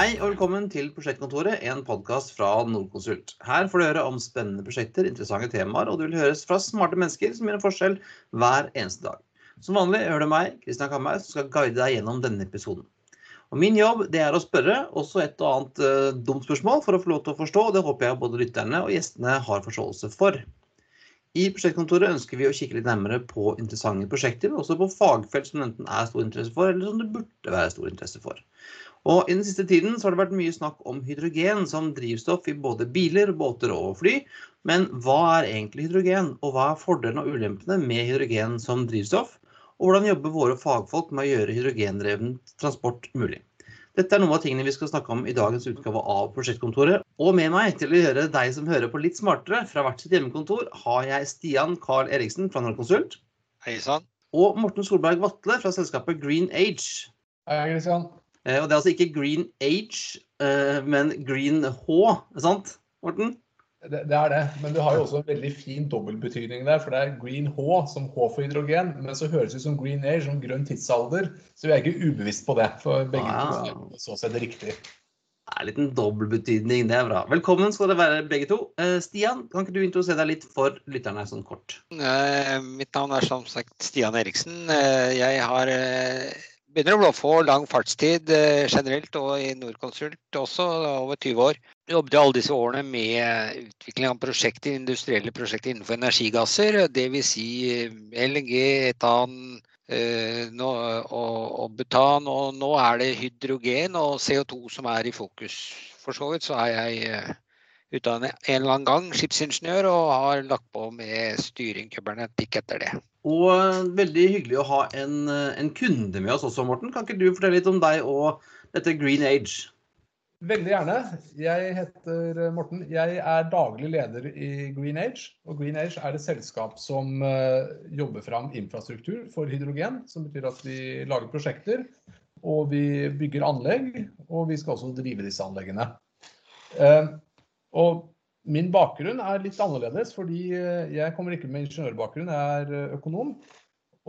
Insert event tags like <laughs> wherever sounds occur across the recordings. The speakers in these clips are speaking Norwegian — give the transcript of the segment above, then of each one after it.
Hei og velkommen til Prosjektkontoret, en podkast fra Nordkonsult. Her får du høre om spennende prosjekter, interessante temaer, og du vil høres fra smarte mennesker som gjør en forskjell hver eneste dag. Som vanlig hører du meg, Kristian Kamhaug, som skal guide deg gjennom denne episoden. Og Min jobb det er å spørre også et og annet uh, dumt spørsmål for å få lov til å forstå, og det håper jeg både lytterne og gjestene har forståelse for. I Prosjektkontoret ønsker vi å kikke litt nærmere på interessante prosjekter, men også på fagfelt som enten er stor interesse for, eller som det burde være stor interesse for. Og I den siste tiden så har det vært mye snakk om hydrogen som drivstoff i både biler, båter og fly. Men hva er egentlig hydrogen, og hva er fordelene og ulempene med hydrogen som drivstoff? Og hvordan jobber våre fagfolk med å gjøre hydrogendreven transport mulig? Dette er noen av tingene vi skal snakke om i dagens utgave av Prosjektkontoret. Og med meg til å gjøre deg som hører på litt smartere fra hvert sitt hjemmekontor, har jeg Stian Carl Eriksen fra Norconsult. Hei sann. Og Morten Solberg Vatle fra selskapet Green Age. Hei, Kristian. Eh, og det er altså ikke Green Age, eh, men Green H, sant, Morten? Det, det, er det, men du har jo også en veldig fin dobbeltbetydning der. For det er green H som H for hydrogen, men så høres det ut som green age, som grønn tidsalder. Så vi er ikke ubevisst på det, for begge ah, ja. er så sett riktig. Det er en liten dobbeltbetydning, det er bra. Velkommen skal dere være begge to. Eh, Stian, kan ikke du introdusere deg litt for lytterne sånn kort? mitt navn er som sagt Stian Eriksen. jeg har begynner å få lang fartstid eh, generelt, og i Norconsult også, over 20 år. Vi jobbet alle disse årene med utvikling av prosjekter, industrielle prosjekter innenfor energigasser. Dvs. Si eh, LNG, etan eh, og, butan. Og nå er det hydrogen og CO2 som er i fokus. For så vidt så er jeg utdannet en eller annen gang skipsingeniør og har lagt på med styring kybernetikk etter det. Og eh, veldig hyggelig å ha en, eh, en, kunde med oss også, Morten. Kan ikke du fortelle litt om deg og dette Green Age? Veldig gjerne. Jeg heter eh, Morten. Jeg er daglig leder i Green Age. Og Green Age er et selskap som jobber fram infrastruktur for hydrogen. Som betyr at vi lager prosjekter, og vi bygger anlegg. Og vi skal også drive disse anleggene. Og min bakgrunn er litt annerledes, fordi eh, jeg kommer ikke med ingeniørbakgrunn, jeg er eh, økonom.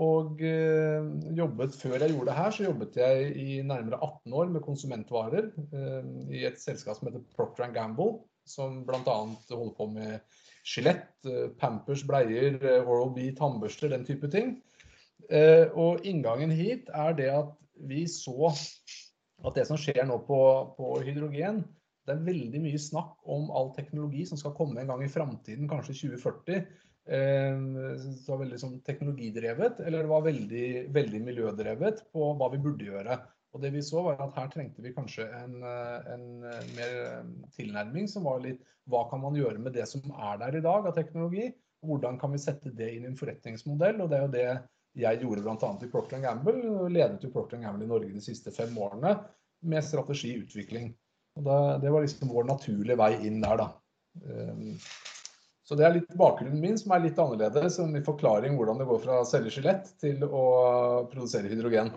Og øh, jobbet, før jeg gjorde det her, så jobbet jeg i nærmere 18 år med konsumentvarer i et selskap som heter Procter Gamble, som bl.a. holder på med skjelett, Pampers, bleier, Oral-B, tannbørster, den type ting. Og inngangen hit er det at vi så at det som skjer nå på, på hydrogen, det er veldig mye snakk om all teknologi som skal komme en gang i framtiden, kanskje 2040. Eh, det var veldig sånn teknologidrevet, eller det var veldig, veldig miljødrevet på hva vi burde gjøre. Og det vi så var at Her trengte vi kanskje en, en mer tilnærming som var litt Hva kan man gjøre med det som er der i dag av teknologi? Hvordan kan vi sette det inn i en forretningsmodell? og Det er jo det jeg gjorde bl.a. i Procter Gamble. Ledet jo Procter Gamble i Norge de siste fem årene med strategiutvikling. Og da, det var liksom vår naturlige vei inn der, da. Um, så det er litt bakgrunnen min, som er litt annerledes. Som i forklaring hvordan det går fra å selge skjelett til å produsere hydrogen.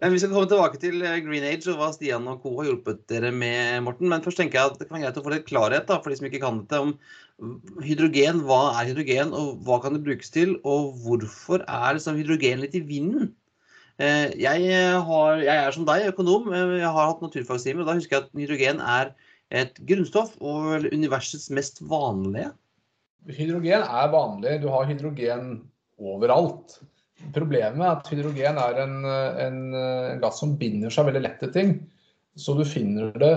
Men Vi skal komme tilbake til eh, Green Age og hva Stian og co. har hjulpet dere med. Morten. Men først tenker jeg at det kan være greit å få litt klarhet da, for de som ikke kan dette, om hydrogen. Hva er hydrogen, og hva kan det brukes til? Og hvorfor er liksom hydrogen litt i vinden? Eh, jeg, har, jeg, er som deg økonom. Eh, jeg har hatt naturfagstimer. og Da husker jeg at hydrogen er et grunnstoff og universets mest vanlige. Hydrogen er vanlig. Du har hydrogen overalt. Problemet er at hydrogen er en, en, gass som binder seg veldig lett til ting. Så du finner det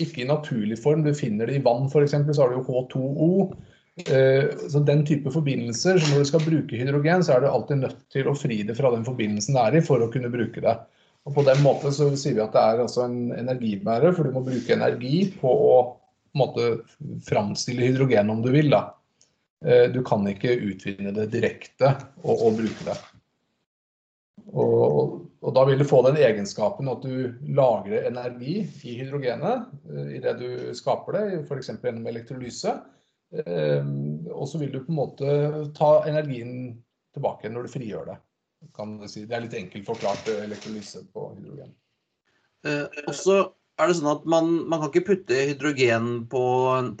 ikke i naturlig form. Du finner det i vann f.eks. Så har du jo H2O. Eh, så den type forbindelser, så Når du skal bruke hydrogen, så er du alltid nødt til å fri det fra den forbindelsen det er i, for å kunne bruke det. Og På den måten så sier vi at det er altså en energibærer, for du må bruke energi på å måte, framstille hydrogen om du vil. da. Eh, du kan ikke utvinne det direkte og, og bruke det. Og, og, da vil du få den egenskapen at du lagrer energi i hydrogenet i idet du skaper det, f.eks. gjennom elektrolyse. Ehm, og så vil du på en måte ta energien tilbake når du frigjør det. Kan du si. Det er litt enkelt forklart eh, elektrolyse på hydrogen. Eh, også er det sånn at man, man, kan ikke putte hydrogen på,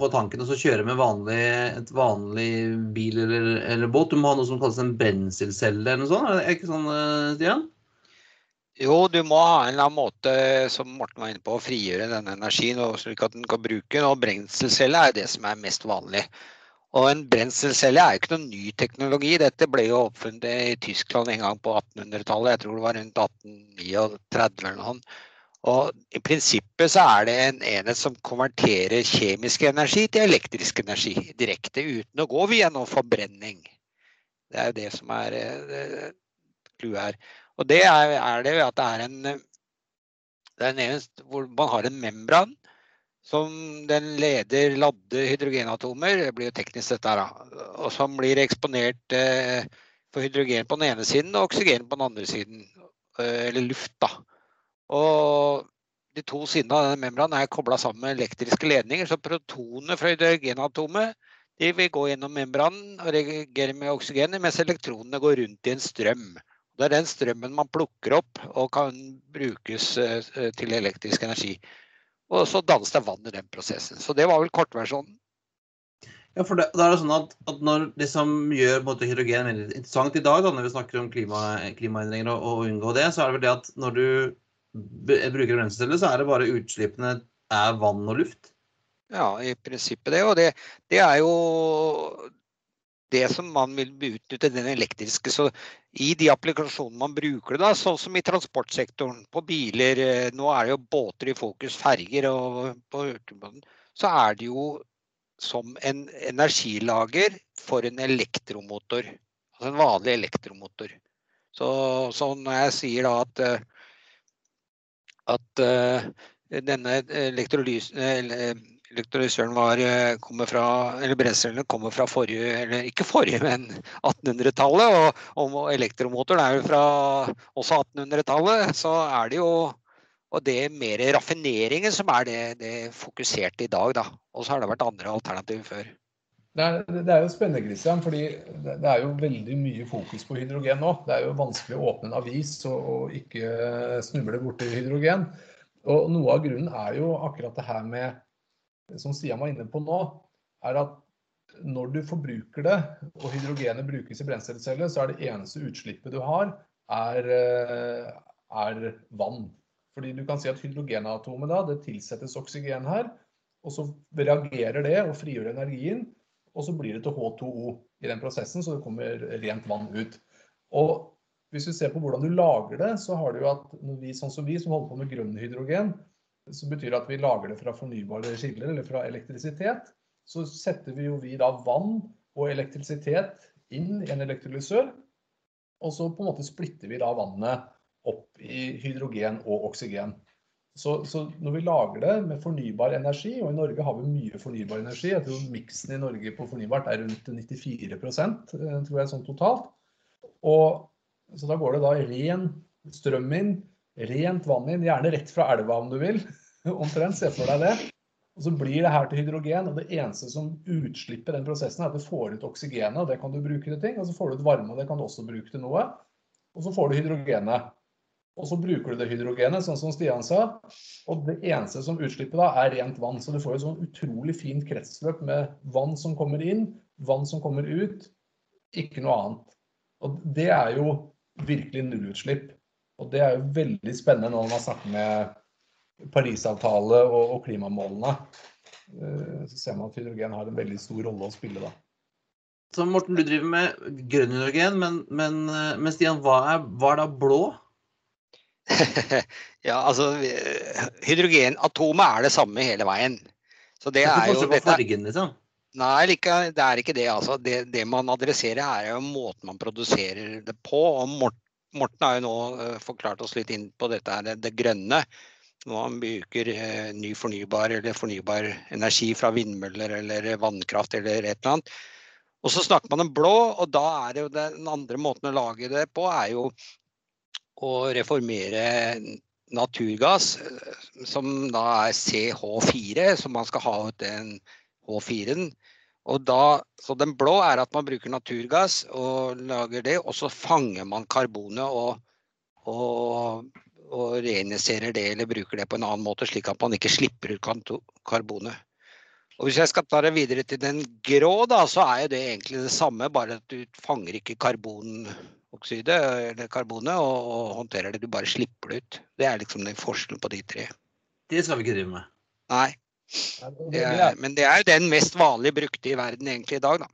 på, tanken og så kjøre med vanlig, et vanlig bil eller, eller, båt. Du må ha noe som kalles en brenselcelle eller noe sånt. Er det ikke sånn, eh, Stian? Jo, du må ha en eller annen måte, som Morten var inne på, å frigjøre denne energien slik at den kan bruke den. Og brenselcelle er det som er mest vanlig. Og en brenselcelle er jo ikke noen ny teknologi. Dette ble jo oppfunnet i Tyskland en gang på 1800-tallet. Jeg tror det var rundt 1839 eller noe. Og I prinsippet så er det en enhet som konverterer kjemisk energi til elektrisk energi direkte, uten å gå via noe forbrenning. Det er jo det som er clouet her. Og det er, er, det at det er en, det er en hvor man har en membran som den leder ladde hydrogenatomer, det blir jo teknisk dette her, og som blir eksponert eh, for hydrogen på den ene siden og oksygen på den andre siden. Eh, eller luft, da. Og de to sidene av denne membranen er kobla sammen med elektriske ledninger. Så protonene fra hydrogenatomet de vil gå gjennom membranen og reagere med oksygenet, mens elektronene går rundt i en strøm. Det er den strømmen man plukker opp og kan brukes eh, til elektrisk energi. Og så dannes det vann i den prosessen. Så det var vel kortversjonen. Ja, for det, da er det sånn at, at når det som gjør både hydrogen veldig interessant i dag, da, når vi snakker om klima, klimaendringer og, og unngå det, så er det vel det at når du bruker brenselceller, så er det bare utslippene er vann og luft? Ja, i prinsippet det. Og det, det er jo det som man vil utnytte den elektriske. Så i de applikasjonene man bruker det, sånn som i transportsektoren, på biler, eh, nå er det jo båter i fokus, ferger og på hurtigbåten, så er det jo som en energilager for en elektromotor. Altså en vanlig elektromotor. Så, så når jeg sier da at eh, at denne denne elektrolysøren var, eh, kommer fra, eller brenselscellene kommer fra forrige, eller ikke forrige, <laughs> men 1800-tallet. Og, og elektromotoren er jo fra også 1800-tallet. Så er det jo og det mer raffineringen som er det, det fokuserte i dag, da. Og så har det vært andre alternativer før. Det er, det er jo spennende, Christian, fordi det er jo veldig mye fokus på hydrogen nå. Det er jo vanskelig å åpne en avis og, og ikke snuble borti hydrogen. Og noe av grunnen er jo akkurat det her med, som Stian var inne på nå, er at når du forbruker det, og hydrogenet brukes i brenselceller, så er det eneste utslippet du har, er, er vann. Fordi du kan si at hydrogenatomet da, det tilsettes oksygen her, og så reagerer det og frigjør energien og så blir det til H2O i den prosessen, så det kommer rent vann ut. Og hvis du ser på hvordan du lager det, så har du at vi, sånn som vi som holder på med grønn hydrogen, så betyr det at vi lager det fra fornybare kilder eller fra elektrisitet. Så setter vi jo vi da vann og elektrisitet inn i en elektrolysør. Og så på en måte splitter vi da vannet opp i hydrogen og oksygen. Så, så, når vi lager det med fornybar energi, og i Norge har vi mye fornybar energi Jeg tror miksen i Norge på fornybart er rundt 94 eh, tror jeg, sånn totalt. Og, så da går det da ren strøm inn, rent vann inn, gjerne rett fra elva om du vil. Omtrent, se for deg det. Og så blir det her til hydrogen, og det eneste som utslipper den prosessen, er at du får ut oksygenet, og det kan du bruke til ting. Og så får du ut varme, og det kan du også bruke til noe. Og så får du hydrogenet. Og så bruker du det hydrogenet, sånn som Stian sa. Og det eneste som utslipper da, er rent vann. Så du får et sånn utrolig fint kretsløp med vann som kommer inn, vann som kommer ut. Ikke noe annet. Og det er jo virkelig nullutslipp. Og det er jo veldig spennende når man snakker med Parisavtale og, og klimamålene. Eh, så ser man at hydrogen har en veldig stor rolle å spille da. Så Morten, du driver med grønn hydrogen, men, men, eh, men Stian, hva er, hva er da blå? <laughs> ja, altså Hydrogenatomet er det samme hele veien. Så det, er jo dette, fargen, liksom? Nei, det er ikke det. altså. Det, det, man adresserer, er jo måten man produserer det på. og Morten har jo nå uh, forklart oss litt inn på dette her, det grønne. Når man bruker uh, ny fornybar eller fornybar energi fra vindmøller eller vannkraft eller et eller annet. Og så snakker man om blå, og da er det jo den andre måten å lage det på, er jo å reformere naturgass, som da er CH4, som man skal ha ut den H4-en. Og da, så Den blå er at man bruker naturgass og lager det, og så fanger man karbonet og, og, og reinjiserer det eller bruker det på en annen måte, slik at man ikke slipper ut karbonet. Og Hvis jeg skal ta det videre til den grå, da, så er jo det egentlig det samme, bare at du fanger ikke karbonoksydet eller karbonet og, og håndterer det. Du bare slipper det ut. Det er liksom den forskjellen på de tre. Det skal vi ikke drive med. Nei. Det er, men det er jo den mest vanlig brukte i verden egentlig i dag, da.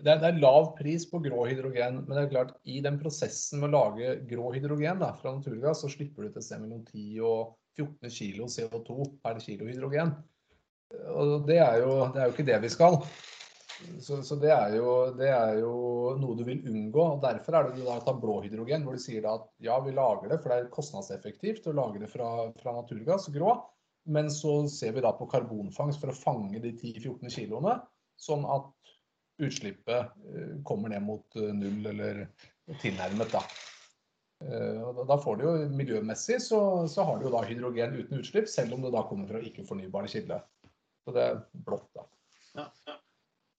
Det er, det er, lav pris på grå hydrogen, men det er klart i den prosessen med å lage grå hydrogen da, fra naturgass, så slipper du til et sted mellom 10 og 14 kg CO2 per kilo hydrogen. Og det er jo, det er jo ikke det vi skal. Så, så det, er jo, det, er jo, noe du vil unngå. og Derfor er det du da tar blå hydrogen, hvor du sier at ja, vi lager det, for det er kostnadseffektivt å lage det fra, fra naturgass, grå. Men så ser vi da på karbonfangst for å fange de 10-14 kiloene, sånn at utslippet eh, kommer ned mot eh, null eller tilnærmet. Da. Eh, da får du jo Miljømessig så, så har du jo da hydrogen uten utslipp, selv om det da kommer fra ikke-fornybare kilder. Så det er blått, da. Ja, ja.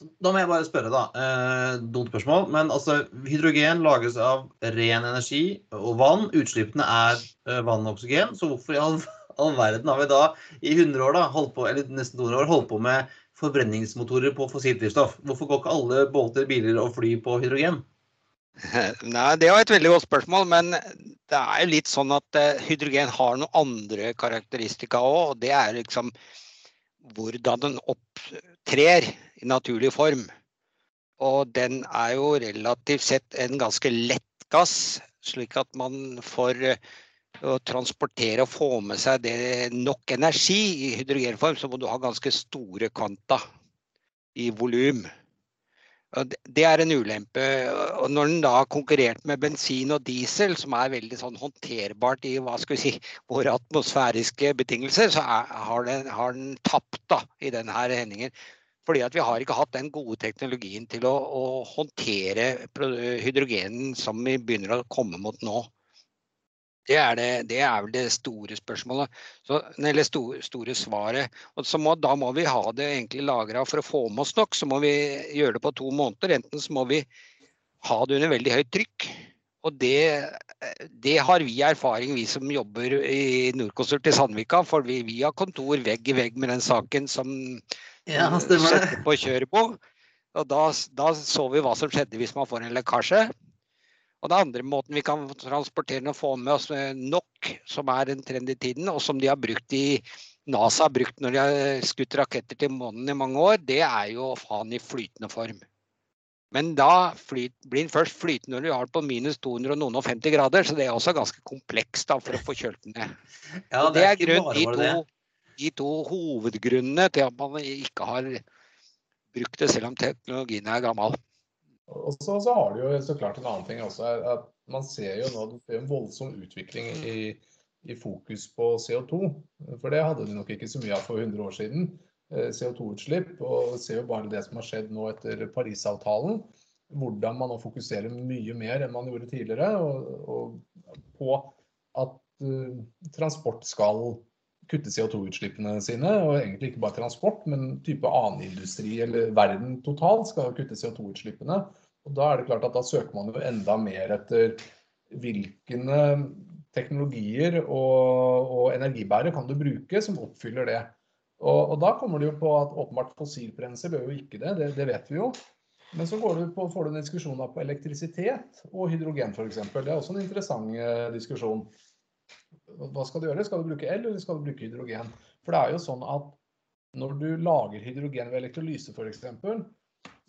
Da må jeg bare spørre, da. Eh, dumt spørsmål. Men altså, hydrogen lages av ren energi og vann. Utslippene er vann og oksygen. Så hvorfor i all, all, verden har vi da i 100 år, da, holdt på, eller nesten 200 år, holdt på med forbrenningsmotorer på fossilt drivstoff? Hvorfor går ikke alle båter, biler og fly på hydrogen? <laughs> Nei, Det var et veldig godt spørsmål, men det er jo litt sånn at eh, hydrogen har noen andre karakteristika òg. Og det er liksom hvordan den opptrer i naturlig form. Og den er jo relativt sett en ganske lett gass, slik at man får eh, å transportere og få med seg det nok energi i hydrogenform, så må du ha ganske store kvanta i volum. Det er en ulempe. Og når den da har konkurrert med bensin og diesel, som er veldig sånn håndterbart i hva skal vi si, våre atmosfæriske betingelser, så er, har, den, har, den, tapt da, i denne hendingen. Fordi vi har ikke hatt den gode teknologien til å, å håndtere hydrogenen som vi begynner å komme mot nå. Det er, det, det er, vel det store spørsmålet, så, eller store, store svaret. Og må, da må vi ha det egentlig lagra for å få med oss nok. Så må vi gjøre det på to måneder. Enten så må vi ha det under veldig høyt trykk. Og det, det har vi erfaring, vi som jobber i Norconsult i Sandvika. For vi, vi, har kontor vegg i vegg med den saken som ja, setter på kjøret på. Og da, da så vi hva som skjedde hvis man får en lekkasje. Og den andre måten vi kan transportere og få med oss nok, som er en trend i tiden, og som de har brukt i NASA har brukt når de har skutt raketter til månen i mange år, det er jo å ha den i flytende form. Men da flyt, blir den først flytende når du har den på minus 200 og noen og 50 grader, så det er også ganske komplekst da, for å få kjølt den ned. Ja, det, det, er grunn, de, to, de to hovedgrunnene til at man ikke har brukt det, selv om teknologien er gammel. Og så, så, har du jo så klart en annen ting også. at Man ser jo nå en voldsom utvikling i, i, fokus på CO2. For det hadde de nok ikke så mye av for 100 år siden. Eh, CO2-utslipp. Og ser jo bare det som har skjedd nå etter Parisavtalen. Hvordan man nå fokuserer mye mer enn man gjorde tidligere og, og på at uh, transport skal kutte CO2-utslippene sine. Og egentlig ikke bare transport, men type annen industri eller verden totalt skal kutte CO2-utslippene. Og Da er det klart at da søker man jo enda mer etter hvilke teknologier og, og energibærere kan du bruke som oppfyller det. Og, og, Da kommer det jo på at åpenbart fossilbrensel gjør jo ikke det, det, det, vet vi jo. Men så du på, får du en diskusjon på elektrisitet og hydrogen f.eks. Det er også en interessant eh, diskusjon. Hva skal du gjøre? Skal du bruke el, eller skal du bruke hydrogen? For det er jo sånn at når du lager hydrogen ved elektrolyse f.eks.,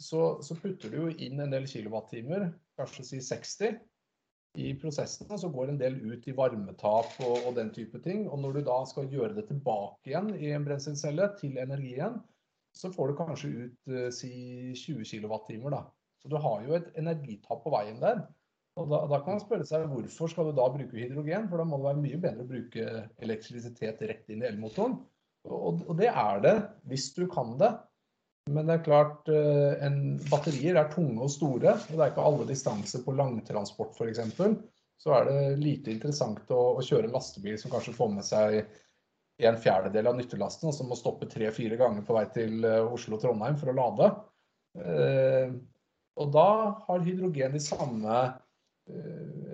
så, så, putter du jo inn en del kilowattimer, kanskje si 60, i prosessen. Og så går en del ut i varmetap og, og, den type ting. Og når du da skal gjøre det tilbake igjen i en brenselcelle til energien, så får du kanskje ut uh, si 20 kilowattimer, da. Så du har jo et energitap på veien der. Og da, da, kan man spørre seg hvorfor skal du da bruke hydrogen? For da må det være mye bedre å bruke elektrisitet rett inn i elmotoren. Og, og det er det hvis du kan det. Men det er klart, eh, en, batterier er tunge og store. og Det er ikke alle distanser på langtransport f.eks. Så er det lite interessant å, å kjøre en lastebil som kanskje får med seg en fjerdedel av nyttelasten, og som må stoppe tre-fire ganger på vei til eh, Oslo og Trondheim for å lade. Eh, og da har hydrogen de samme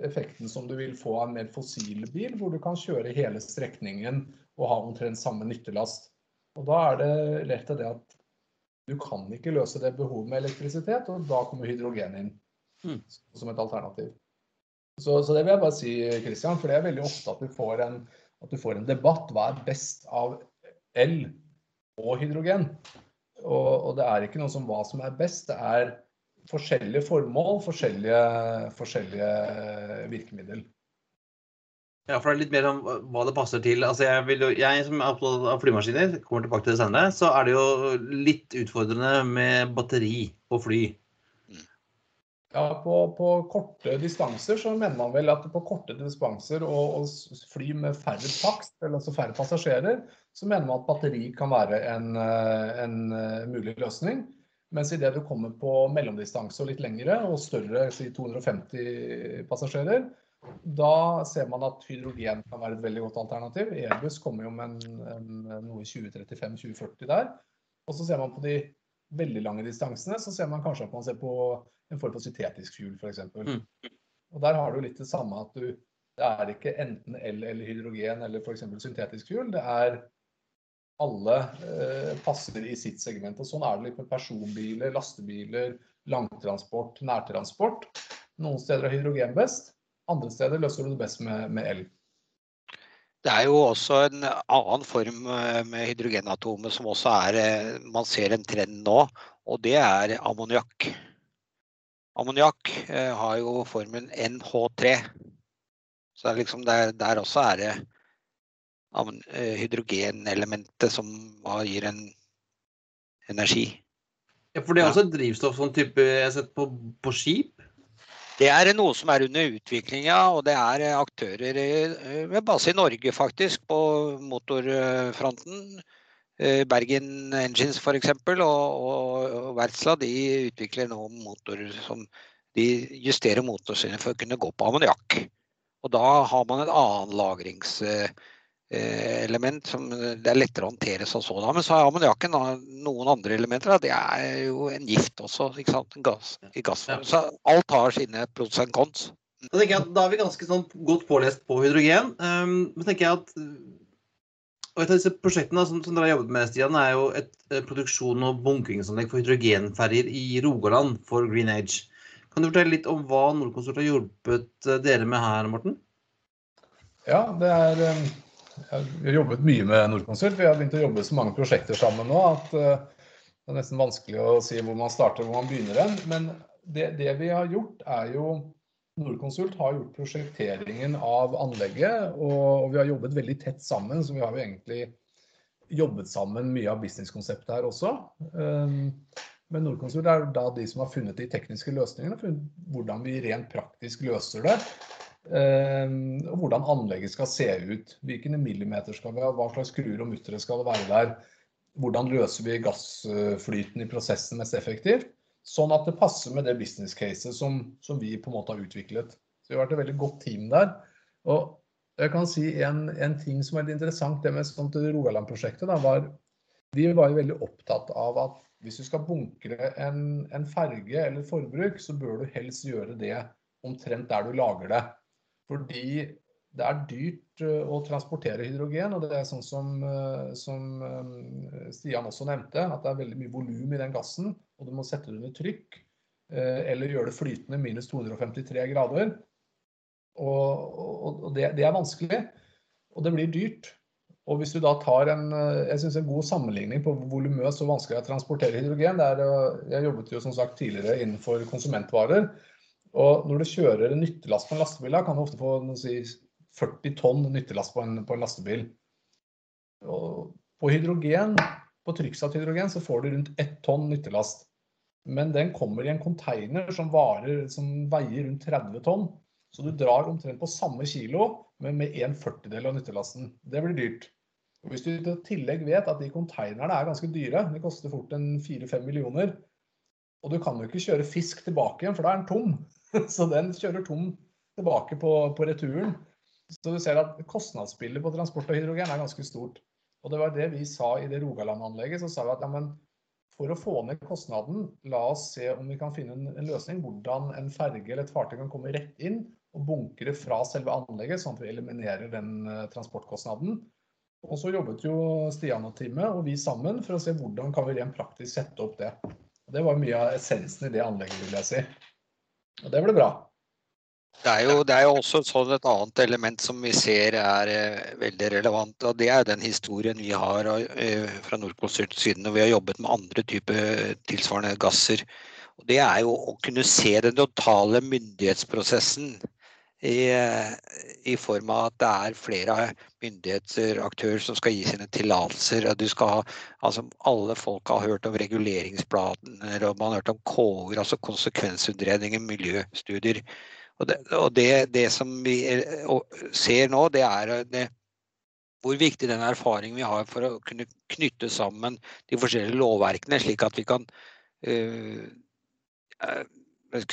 effekten som du vil få av en mer fossil bil, hvor du kan kjøre hele strekningen og ha omtrent samme nyttelast. Og da er det lett til det at du kan ikke løse det behovet med elektrisitet, og da kommer hydrogen inn. Mm. som et alternativ. Så, så, det vil jeg bare si, Christian, for det er veldig ofte at du får en, du får en debatt. Hva er best av el og hydrogen? Og, og, det er ikke noe som hva som er best. Det er forskjellige formål, forskjellige, forskjellige virkemiddel. Ja, for det er litt mer om hva det passer til. Altså jeg, vil, jeg som er opptatt av flymaskiner, kommer tilbake til det senere, så er det jo litt utfordrende med batteri på fly. Ja, på, på, korte distanser så mener man vel at på korte distanser og, og fly med færre takst, eller altså færre passasjerer, så mener man at batteri kan være en, en mulig løsning. Mens idet du kommer på mellomdistanse og litt lengre og større, si 250 passasjerer, da ser man at hydrogen kan være et veldig godt alternativ. Airbus kommer jo med en, en, noe i 2035-2040 der. Og så ser man på de veldig lange distansene, så ser man kanskje at man ser på en form for syntetisk fuel f.eks. Mm. Og der har du litt det samme at du det er ikke enten el eller hydrogen eller f.eks. syntetisk fuel. Det er alle eh, passer i sitt segment. og Sånn er det litt med personbiler, lastebiler, langtransport, nærtransport. Noen steder er hydrogen best, andre steder løser du det best med, med el. Det er jo også en annen form eh, med hydrogenatomet som også er eh, Man ser en trend nå, og det er ammoniakk. Ammoniakk eh, har jo formen NH3. Så det er liksom der, der også er det hydrogenelementet som gir en energi. Ja, for det er også et drivstoff sånn type jeg har sett på, på skip? Det er noe som er under utvikling, ja. Og det er aktører med base i Norge, faktisk, på motorfronten. Eh, Bergen Engines f.eks. Og, og, og Vertsla de utvikler nå motorer som de justerer motorene for å kunne gå på ammoniakk. Og da har man en annen lagrings Eh, element som det er lettere å håndtere som sådan. Men så har ammoniakken noen andre elementer. Det er jo en gift også, ikke sant? Gass, i gassform. Så alt har sine pros and cons. Da tenker jeg at da er vi ganske sånn godt pålest på hydrogen. Um, men tenker jeg at og Et av disse prosjektene som, som dere har jobbet med, Stian, er jo et, et produksjon- og bunkringsanlegg for hydrogenferjer i Rogaland for Green Age. Kan du fortelle litt om hva Nordkonsult har hjulpet eh, dere med her, Morten? Ja, det er um vi har jobbet mye med Nordkonsult. Vi har begynt å jobbe så mange prosjekter sammen nå at uh, det er nesten vanskelig å si hvor man starter og hvor man begynner hen. Men det, det, vi har gjort, er jo Nordkonsult har gjort prosjekteringen av anlegget, og, vi har jobbet veldig tett sammen. Så vi har jo egentlig jobbet sammen mye av businesskonseptet her også. Um, men Nordkonsult er da de som har funnet de tekniske løsningene, funnet hvordan vi rent praktisk løser det. Ehm, og hvordan anlegget skal se ut. Hvilke millimeter skal vi ha, hva slags skruer og muttere skal det være der. Hvordan løser vi gassflyten i prosessen mest effektivt. Sånn at det passer med det business caset som, som, vi på en måte har utviklet. Så vi har vært et veldig godt team der. Og jeg kan si en, en ting som er litt interessant, det med sånt Rogaland-prosjektet, var Vi var jo veldig opptatt av at hvis du skal bunkre en, en ferge eller forbruk, så bør du helst gjøre det omtrent der du lager det. Fordi det er dyrt eh, å transportere hydrogen, og det er sånn som, eh, som eh, Stian også nevnte, at det er veldig mye volum i den gassen, og du må sette det under trykk. Eller gjøre det flytende minus 253 grader. Og, og, og det, det, er vanskelig, og det blir dyrt. Og hvis du da tar en, jeg synes en god sammenligning på volumøst og vanskelig å transportere hydrogen det er, Jeg jobbet jo som sagt tidligere innenfor konsumentvarer. Og når du kjører en nyttelast på en lastebil, da, kan du ofte få si, 40 tonn nyttelast på en, på en lastebil. Og på hydrogen, på trykksatt hydrogen, så får du rundt ett tonn nyttelast. Men den kommer i en container som, varer, som veier rundt 30 tonn. Så du drar omtrent på samme kilo, men med en førtidel av nyttelasten. Det blir dyrt. Og hvis du i tillegg vet at de konteinerne er ganske dyre, de koster fort en 4-5 millioner, og du kan jo ikke kjøre fisk tilbake igjen, for da er den tom. <laughs> Så den kjører tom tilbake på, på returen. Så du ser at kostnadsbildet på transport av hydrogen er ganske stort. Og det var det vi sa i det Rogaland-anlegget. Så sa vi at ja, for å få ned kostnaden, la oss se om vi kan finne en, løsning hvordan en ferge eller et fartøy kan komme rett inn og bunkre fra selve anlegget, sånn at vi eliminerer den uh, transportkostnaden. Og så jobbet jo Stian og teamet og vi sammen for å se hvordan kan vi rent praktisk sette opp det. Og det var mye av essensen i det anlegget, vil jeg si. Og det blir bra. Det er, jo, det er jo også sånn et annet element som vi ser er eh, veldig relevant. og Det er den historien vi har eh, fra Nordkonsult-siden når vi har jobbet med andre typer tilsvarende gasser. Og det er jo å kunne se den totale myndighetsprosessen i, i, form av at det er flere myndigheter, aktører, som skal gi sine tillatelser. Altså, alle folk har hørt om reguleringsplaner, og man har hørt om KU-er, altså konsekvensutredninger, miljøstudier. Og det, og det, det som vi ser nå, det er det, hvor viktig den erfaringen vi har for å kunne knytte sammen de forskjellige lovverkene, slik at vi kan uh,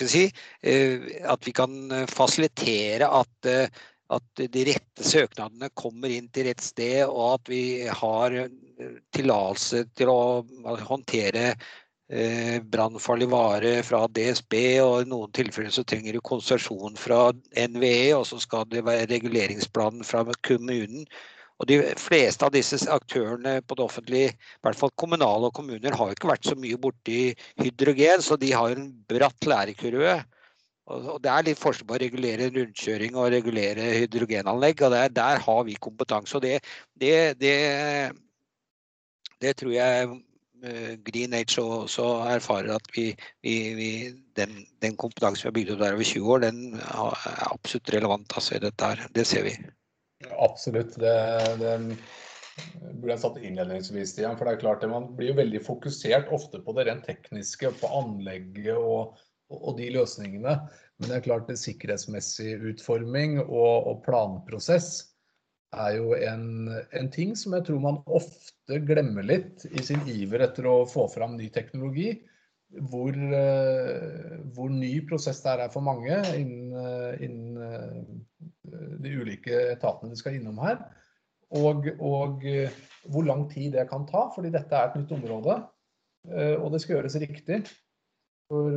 si, uh, at vi kan fasilitere at, at de rette søknadene kommer inn til rett sted, og at vi har tillatelse til å håndtere eh, brannfarlig vare fra DSB, og i noen tilfeller så trenger du konsesjon fra NVE, og så skal det være reguleringsplanen fra kommunen. Og De fleste av disse aktørene på det offentlige, i hvert fall kommunale og kommuner, har ikke vært så mye borti hydrogen, så de har en bratt lærekurve. Og Det er litt forskjell på å regulere rundkjøring og regulere hydrogenanlegg. og Der, der har vi kompetanse. og det, det, det, det tror jeg Eh, Green Age også erfarer at vi, vi, vi, den, den, kompetansen vi har bygd opp der over 20 år, den er absolutt relevant altså, i dette her. Det ser vi. Absolutt. Det, det burde jeg satt innledningsvis, Stian. For det er klart, det, man blir jo veldig fokusert ofte på det rent tekniske, på anlegget og, og, de løsningene. Men det er klart det sikkerhetsmessig utforming og, og planprosess er jo en, en, ting som jeg tror man ofte glemmer litt i sin iver etter å få fram ny teknologi. Hvor, uh, hvor ny prosess det er for mange innen, innen uh, de ulike etatene de skal innom her. Og, og hvor lang tid det kan ta, fordi dette er et nytt område. og det skal gjøres riktig. For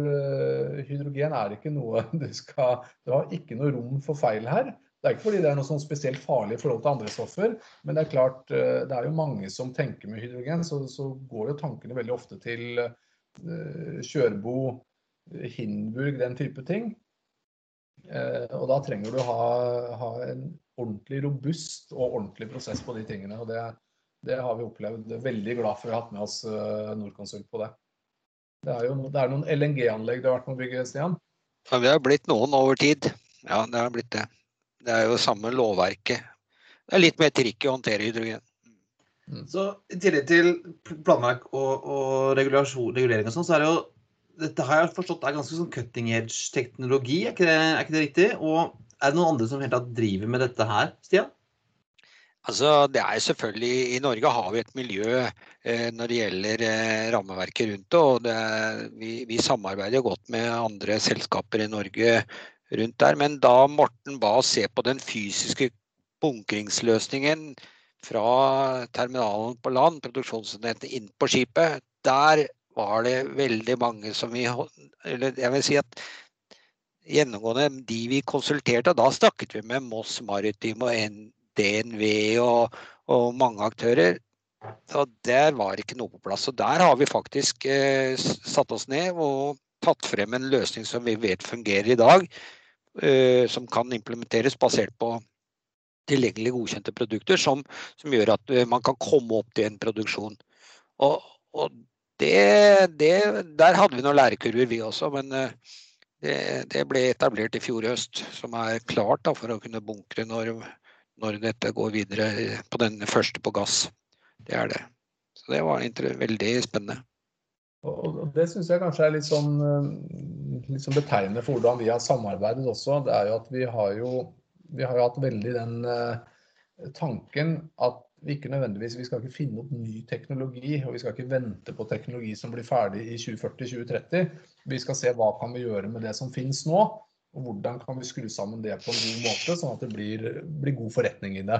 hydrogen er ikke noe <laughs> du skal Du har ikke noe rom for feil her. Det er ikke fordi det er noe sånn spesielt farlig i forhold til andre stoffer, men det er klart, eh, det er jo mange som tenker med hydrogen, så, så går jo tankene veldig ofte til Kjørbo, Hindenburg, den type ting. Uh, og da trenger du ha, ha, en ordentlig robust og ordentlig prosess på de tingene. og det, det har vi opplevd. Veldig glad for å ha hatt med oss uh, Norconsult på det. Det er jo det er noen LNG-anlegg det har vært med å bygge, Stian? Ja, det har blitt noen over tid. Ja, det har blitt det. Det er jo samme lovverket. Det er litt mer trikk i å håndtere hydrogen. Mm. Så I tillegg til planverk og, og regulering og sånn, så er det jo dette har jeg forstått er ganske sånn cutting edge-teknologi, er, er, ikke det riktig? Og er det noen andre som helt tatt driver med dette her, Stian? Altså, det er selvfølgelig, I Norge har vi et miljø eh, når det gjelder eh, rammeverket rundt det. og det er, vi, vi, samarbeider godt med andre selskaper i Norge rundt der. Men da Morten ba oss se på den fysiske bunkringsløsningen fra terminalen på land, produksjonsenheten inn på skipet, der var det veldig mange som vi Eller jeg vil si at gjennomgående de vi konsulterte, da snakket vi med Moss Maritim og DNV og, og mange aktører. Og der var ikke noe på plass. Og der har vi faktisk eh, satt oss ned og tatt frem en løsning som vi vet fungerer i dag. Eh, som kan implementeres basert på tilgjengelig godkjente produkter, som, som, gjør at eh, man kan komme opp til en produksjon. Og, og det, det, der hadde vi noen lærekurver, vi også. Men eh, det, det, ble etablert i fjor høst, som er klart da, for å kunne bunkre når, når, dette går videre på den første på gass. Det er det. Så det var veldig spennende. Og Det syns jeg kanskje er litt sånn, eh, litt sånn, betegnende for hvordan vi har samarbeidet også. Det er jo at vi har jo, vi har jo hatt veldig den tanken at vi ikke nødvendigvis vi skal ikke finne opp ny teknologi, og vi skal ikke vente på teknologi som blir ferdig i 2040-2030. Vi skal se hva kan vi gjøre med det som finnes nå, og hvordan kan vi skru sammen det på en god måte, sånn at det blir, blir god forretning i det.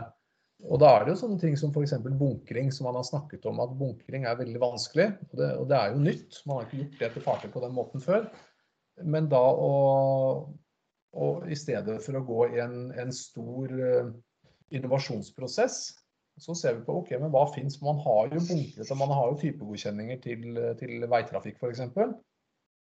Og da er det jo sånne ting som f.eks. bunkring, som man har snakket om at bunkring er veldig vanskelig. Og det, og det, er jo nytt. Man har ikke gjort det til fartøy på den måten før. Men da å, å i stedet for å gå i en, en stor uh, innovasjonsprosess, så ser vi på ok, men hva fins. Man har jo bunkret, og man har jo typegodkjenninger til, til veitrafikk f.eks.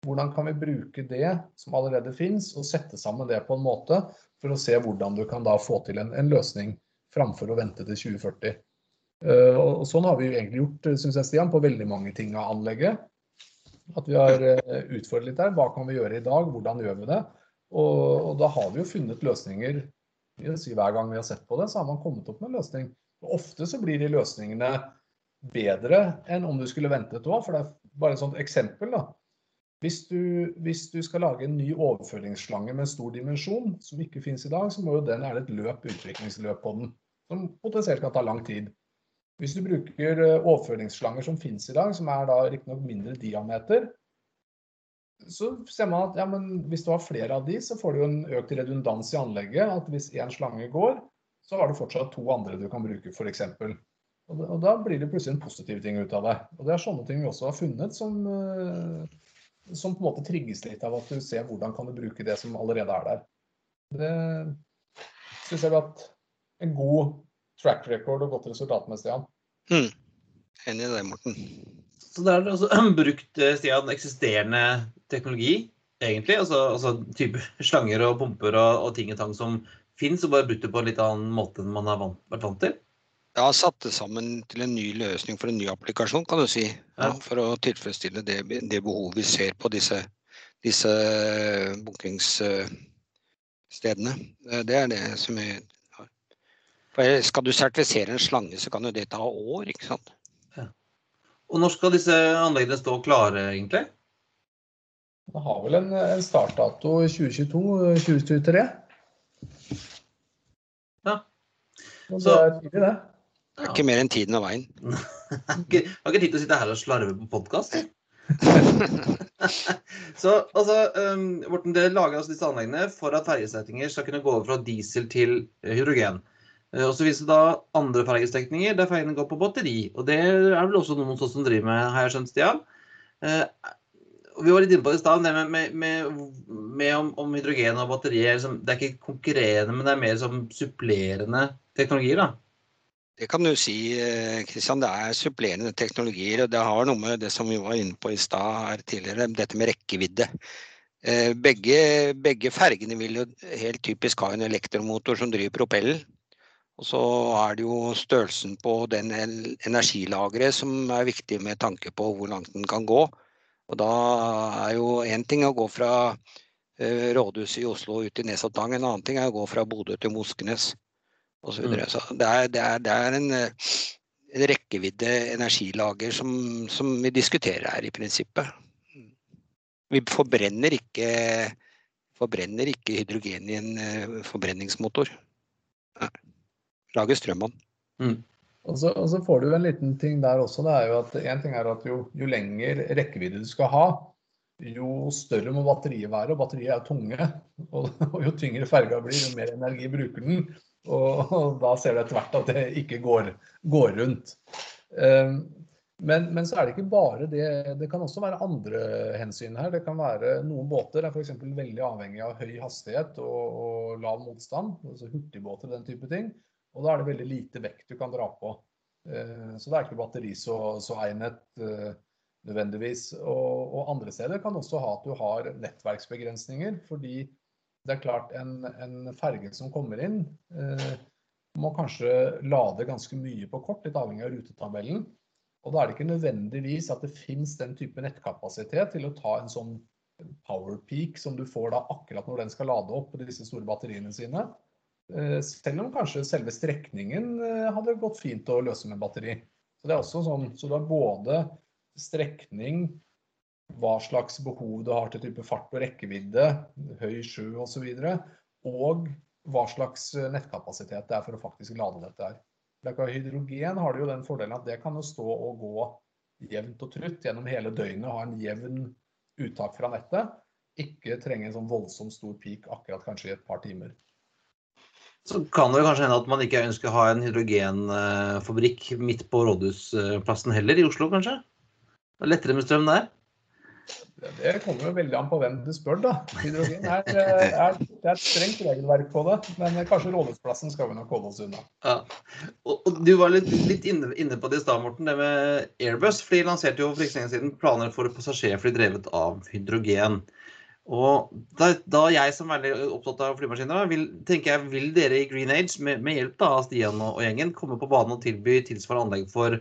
Hvordan kan vi bruke det som allerede finnes, og sette sammen det på en måte for å se hvordan du kan da få til en, en løsning framfor å vente til 2040. Uh, og sånn har vi jo egentlig gjort, synes jeg, Stian, på veldig mange ting av anlegget. At vi har uh, utfordret litt der. Hva kan vi gjøre i dag? Hvordan gjør vi det? Og, og da har vi jo funnet løsninger. Si, hver gang vi har sett på det, så har man kommet opp med en løsning. Og ofte så blir de løsningene bedre enn om du skulle vente et år. For det er bare et sånt eksempel. da. Hvis du, hvis du, skal lage en ny overføringsslange med stor dimensjon, som ikke finnes i dag, så må jo den være et løp, utviklingsløp på den, som potensielt kan ta lang tid. Hvis du bruker eh, overføringsslanger som finnes i dag, som er da riktignok mindre diameter, så ser man at ja, hvis du har flere av de, så får du en økt redundans i anlegget. At hvis én slange går, så har du fortsatt to andre du kan bruke, f.eks. Og, og da blir det plutselig en positiv ting ut av det. Og det er sånne ting vi også har funnet som, eh, som på en måte trigges litt av at du ser hvordan kan du bruke det som allerede er der. Det syns jeg har hatt en god track record og godt resultat med, Stian. Mm. Enig i det, Morten. Så der er det også <clears throat> brukt, eh, Stian, eksisterende teknologi, egentlig? Altså, altså type <laughs> slanger og pumper og, og ting og tang som fins, og bare brutt det på en litt annen måte enn man har vært vant til? Ja, satt det sammen til en ny løsning for en ny applikasjon, kan du si. Ja, for å tilfredsstille det, det behovet vi ser på disse, disse bookingsstedene. Det er det som vi har. For skal du sertifisere en slange, så kan jo det ta år, ikke sant. Ja. Og når skal disse anleggene stå klare, egentlig? Man har vel en, en startdato i 2022-2023. Ja. Og det er det. Det er ikke mer enn tiden og veien. <laughs> jeg har ikke tid til å sitte her og slarve på podkast. <laughs> så altså, um, Morten, det lager altså disse anleggene for at fergestrekninger skal kunne gå over fra diesel til hydrogen. Uh, og så viser det da andre fergestrekninger der fergene går på batteri. Og det er vel også noen som driver med, har jeg skjønt, Stian. Uh, vi var litt inne på det i stad, med, med, med, med om, om, hydrogen og batterier. Liksom, det er ikke konkurrerende, men det er mer som supplerende teknologier. da. Det kan du si, Kristian. Det er supplerende teknologier. og Det har noe med det som vi var inne på i stad her tidligere, dette med rekkevidde. Eh, begge, begge fergene vil jo helt typisk ha en elektromotor som driver propellen. Og så er det jo størrelsen på den energilageret som er viktig med tanke på hvor langt den kan gå. Og da er jo én ting å gå fra eh, rådhuset i Oslo ut til Nesoddtangen, en annen ting er å gå fra Bodø til Moskenes osv. Så, videre. Mm. så det er, det er, det er en, eh, en, rekkevidde energilager som, som, vi diskuterer her, i prinsippet. Vi forbrenner ikke, forbrenner ikke hydrogen i en uh, forbrenningsmotor. Nei. Lager strøm av mm. Og så, og så, får du en liten ting der også. det er jo at en ting er at jo, jo lenger rekkevidde du skal ha, jo større må batteriet være. Og batteriet er tunge. <laughs> Og, og jo tyngre ferga blir, jo mer energi bruker den. Og, og da ser du etter hvert at det ikke går, går rundt. Um, men, men, så er det ikke bare det. Det kan også være andre hensyn her. Det kan være Noen båter er f.eks. veldig avhengig av høy hastighet og, og lav motstand. altså Hurtigbåter og den type ting. Og da er det veldig lite vekt du kan dra på. Uh, så det er ikke batteri så, så egnet uh, nødvendigvis. Og, og, andre steder kan også ha at du har nettverksbegrensninger. fordi det er klart, en, en ferge som kommer inn, eh, må kanskje lade ganske mye på kort, litt avhengig av rutetabellen. Og da er det ikke nødvendigvis at det finnes den type nettkapasitet til å ta en sånn power peak som du får da akkurat når den skal lade opp på disse store batteriene sine. Eh, selv om kanskje selve strekningen eh, hadde gått fint å løse med batteri. Så det er også sånn, så du har både strekning, hva slags behov du har til type fart og rekkevidde, høy sjø osv. Og, og hva slags nettkapasitet det er for å faktisk lade dette her. Hydrogen har jo den fordelen at det kan jo stå og gå jevnt og trutt gjennom hele døgnet, ha en jevn uttak fra nettet. Ikke trenge en sånn voldsomt stor peak akkurat kanskje i et par timer. Så kan det kanskje hende at man ikke ønsker å ha en hydrogenfabrikk midt på Rådhusplassen heller, i Oslo kanskje? Det er lettere med strøm der? Det kommer jo veldig an på hvem du spør, da. Hydrogen er, er, det er et strengt regelverk på det, men kanskje rådhusplassen skal vi nok holde oss unna. Ja. Og, og Du var litt, litt inne, inne, på det i stad, Morten, det med Airbus. For de lanserte jo for ikke lenge siden planer for passasjerfly drevet av hydrogen. Og da, da, jeg som er veldig opptatt av flymaskiner, vil, tenker jeg, vil dere i Green Age med, med hjelp da, av Stian og, og, gjengen komme på banen og tilby tilsvarende anlegg for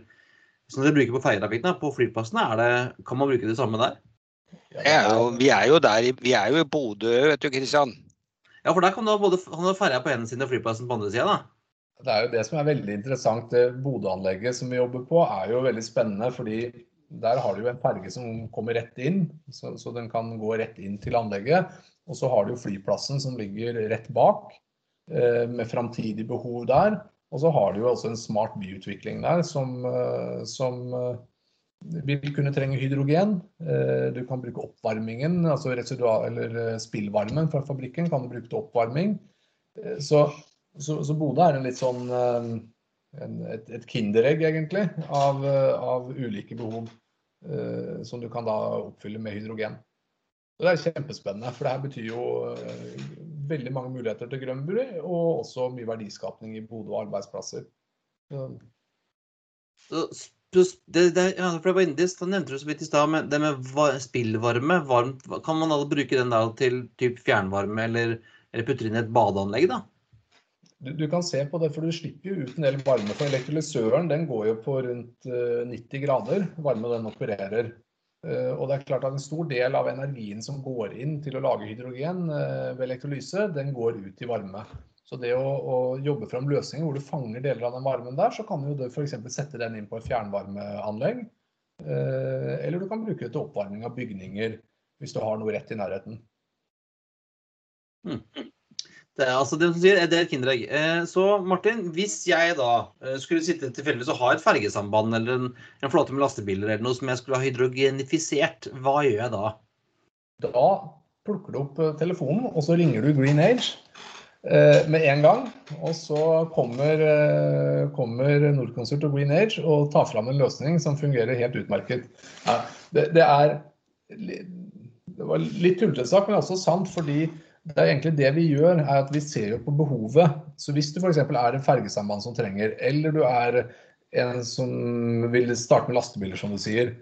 som dere bruker på ferjetrafikken? På flyplassene, er det, kan man bruke det samme der? Er vi er jo der, vi er jo i Bodø, vet du, Kristian. Ja, for der kan du ha både ferja på ene siden og flyplassen på andre sida, da. Det er jo det som er veldig interessant. Det Bodø-anlegget som vi jobber på, er jo veldig spennende. fordi der har du jo en ferge som kommer rett inn, så, så, den kan gå rett inn til anlegget. Og så har du jo flyplassen som ligger rett bak, eh, med framtidig behov der. Og så har du jo altså en smart byutvikling der som, eh, som eh, vil kunne trenge hydrogen. Eh, du kan bruke oppvarmingen, altså eller spillvarmen fra fabrikken kan du bruke til oppvarming. Så, så, så Bodø er en litt sånn en, et, et, kinderegg, egentlig, av, av ulike behov som du kan da oppfylle med hydrogen. Så Det er kjempespennende, for det her betyr jo veldig mange muligheter til grønn og også mye verdiskapning i Bodø og arbeidsplasser. Så det, det, ja, for det var indisk, da nevnte du så vidt i stad, det med spillvarme. Varmt, kan man da bruke den da til typ fjernvarme, eller, eller putte inn i et badeanlegg? da? Du, du, kan se på det, for du slipper jo ut en del varme. For elektrolysøren den går jo på rundt uh, eh, 90 grader, varme den opererer. Uh, og det er klart at En stor del av energien som går inn til å lage hydrogen uh, ved elektrolyse, den går ut i varme. Så det å, å, jobbe fram løsninger hvor du fanger deler av den varmen der, så kan du f.eks. sette den inn på et fjernvarmeanlegg. Eh, eller du kan bruke det til oppvarming av bygninger hvis du har noe rett i nærheten. Hmm. Det er altså det som sier, det er et kinderegg. Eh, så Martin, hvis jeg da eh, skulle sitte tilfeldigvis og ha et fergesamband eller en, en flåte med lastebiler eller noe som jeg skulle ha hydrogenifisert, hva gjør jeg da? Da plukker du opp telefonen og så ringer du Green Age. Eh, med en gang. Og så kommer, eh, kommer Nordkonsult og Green Age og tar fram en løsning som fungerer helt utmerket. Det, det, er Det var litt tullete sagt, men også sant. fordi det er egentlig det vi gjør, er at vi ser jo på behovet. Så hvis du f.eks. er en fergesamband som trenger, eller du er en som vil starte med lastebiler, som du sier,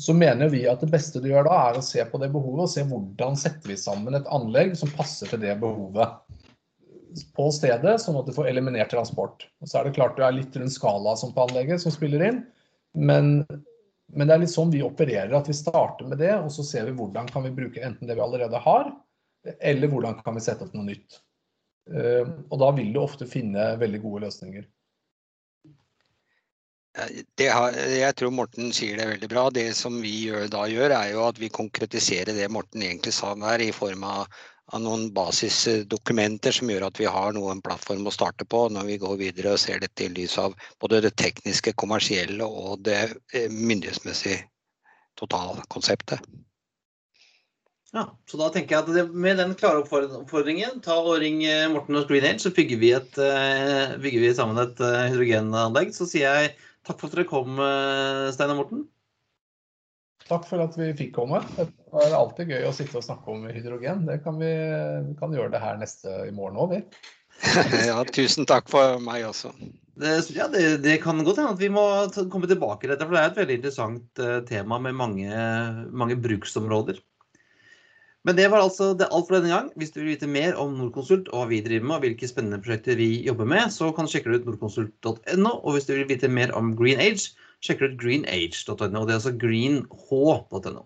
så mener vi at det beste du gjør da, er å se på det behovet og se hvordan setter vi sammen et anlegg som passer til det behovet på stedet, sånn at du får eliminert transport. Og så er det klart du er litt rundt skala som på anlegget som spiller inn, men, men, det er litt sånn vi opererer, at vi starter med det, og så ser vi hvordan kan vi bruke enten det vi allerede har, eller hvordan kan vi sette opp noe nytt. Eh, og da vil du ofte finne veldig gode løsninger. Har, jeg tror Morten sier det veldig bra. Det som vi gjør, da gjør, er jo at vi konkretiserer det Morten egentlig sa her, i form av av noen basisdokumenter som gjør at vi har noen plattform å starte på når vi går videre og ser dette i lys av både det tekniske, kommersielle og det eh, myndighetsmessige totalkonseptet. Ja, så da tenker jeg at det, Med den klare oppfordringen, ta og ring eh, Morten og Green Age, så bygger vi, et, eh, bygger vi sammen et hydrogenanlegg. Så sier jeg takk for at dere kom, Stein og Morten. Takk for at vi fikk komme. Det er alltid gøy å sitte og snakke om hydrogen. Det kan vi, vi kan gjøre det her neste i morgen òg, vi. <laughs> ja, tusen takk for meg også. Det, ja, det, det kan godt hende at vi må komme tilbake til dette, for det er et veldig interessant tema med mange, mange, bruksområder. Men det var altså det alt for denne gang. Hvis du vil vite mer om Norconsult og hva vi driver med, og hvilke spennende prosjekter vi jobber med, så kan du sjekke ut norconsult.no. Og hvis du vil vite mer om Green Age, sjekker ut greenage.no. og Det er altså greenh.no.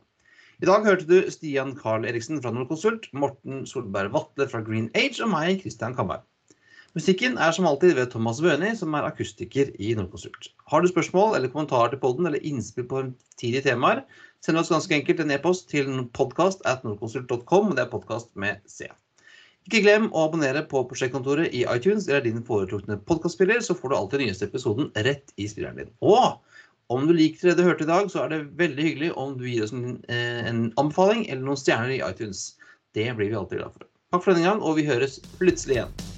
I dag hørte du Stian Carl Eriksen fra Nordkonsult, Morten Solberg Vatle fra Green Age og meg, Christian Kamberg. Musikken er som alltid ved Thomas Wøni, som er akustiker i Nordkonsult. Har du spørsmål eller kommentarer til podden eller innspill på fremtidige temaer, send oss ganske enkelt en e-post til podkast at nordkonsult.com. Det er podkast med C. Ikke glem å abonnere på Prosjektkontoret i iTunes eller din foretrukne podkastspiller, så får du alltid den nyeste episoden rett i spilleren din. Og om du liker det du hørte i dag, så er det veldig hyggelig om du gir oss en, eh, en anbefaling eller noen stjerner i iTunes. Det blir vi alltid glad for. Takk for denne gang, og vi høres plutselig igjen.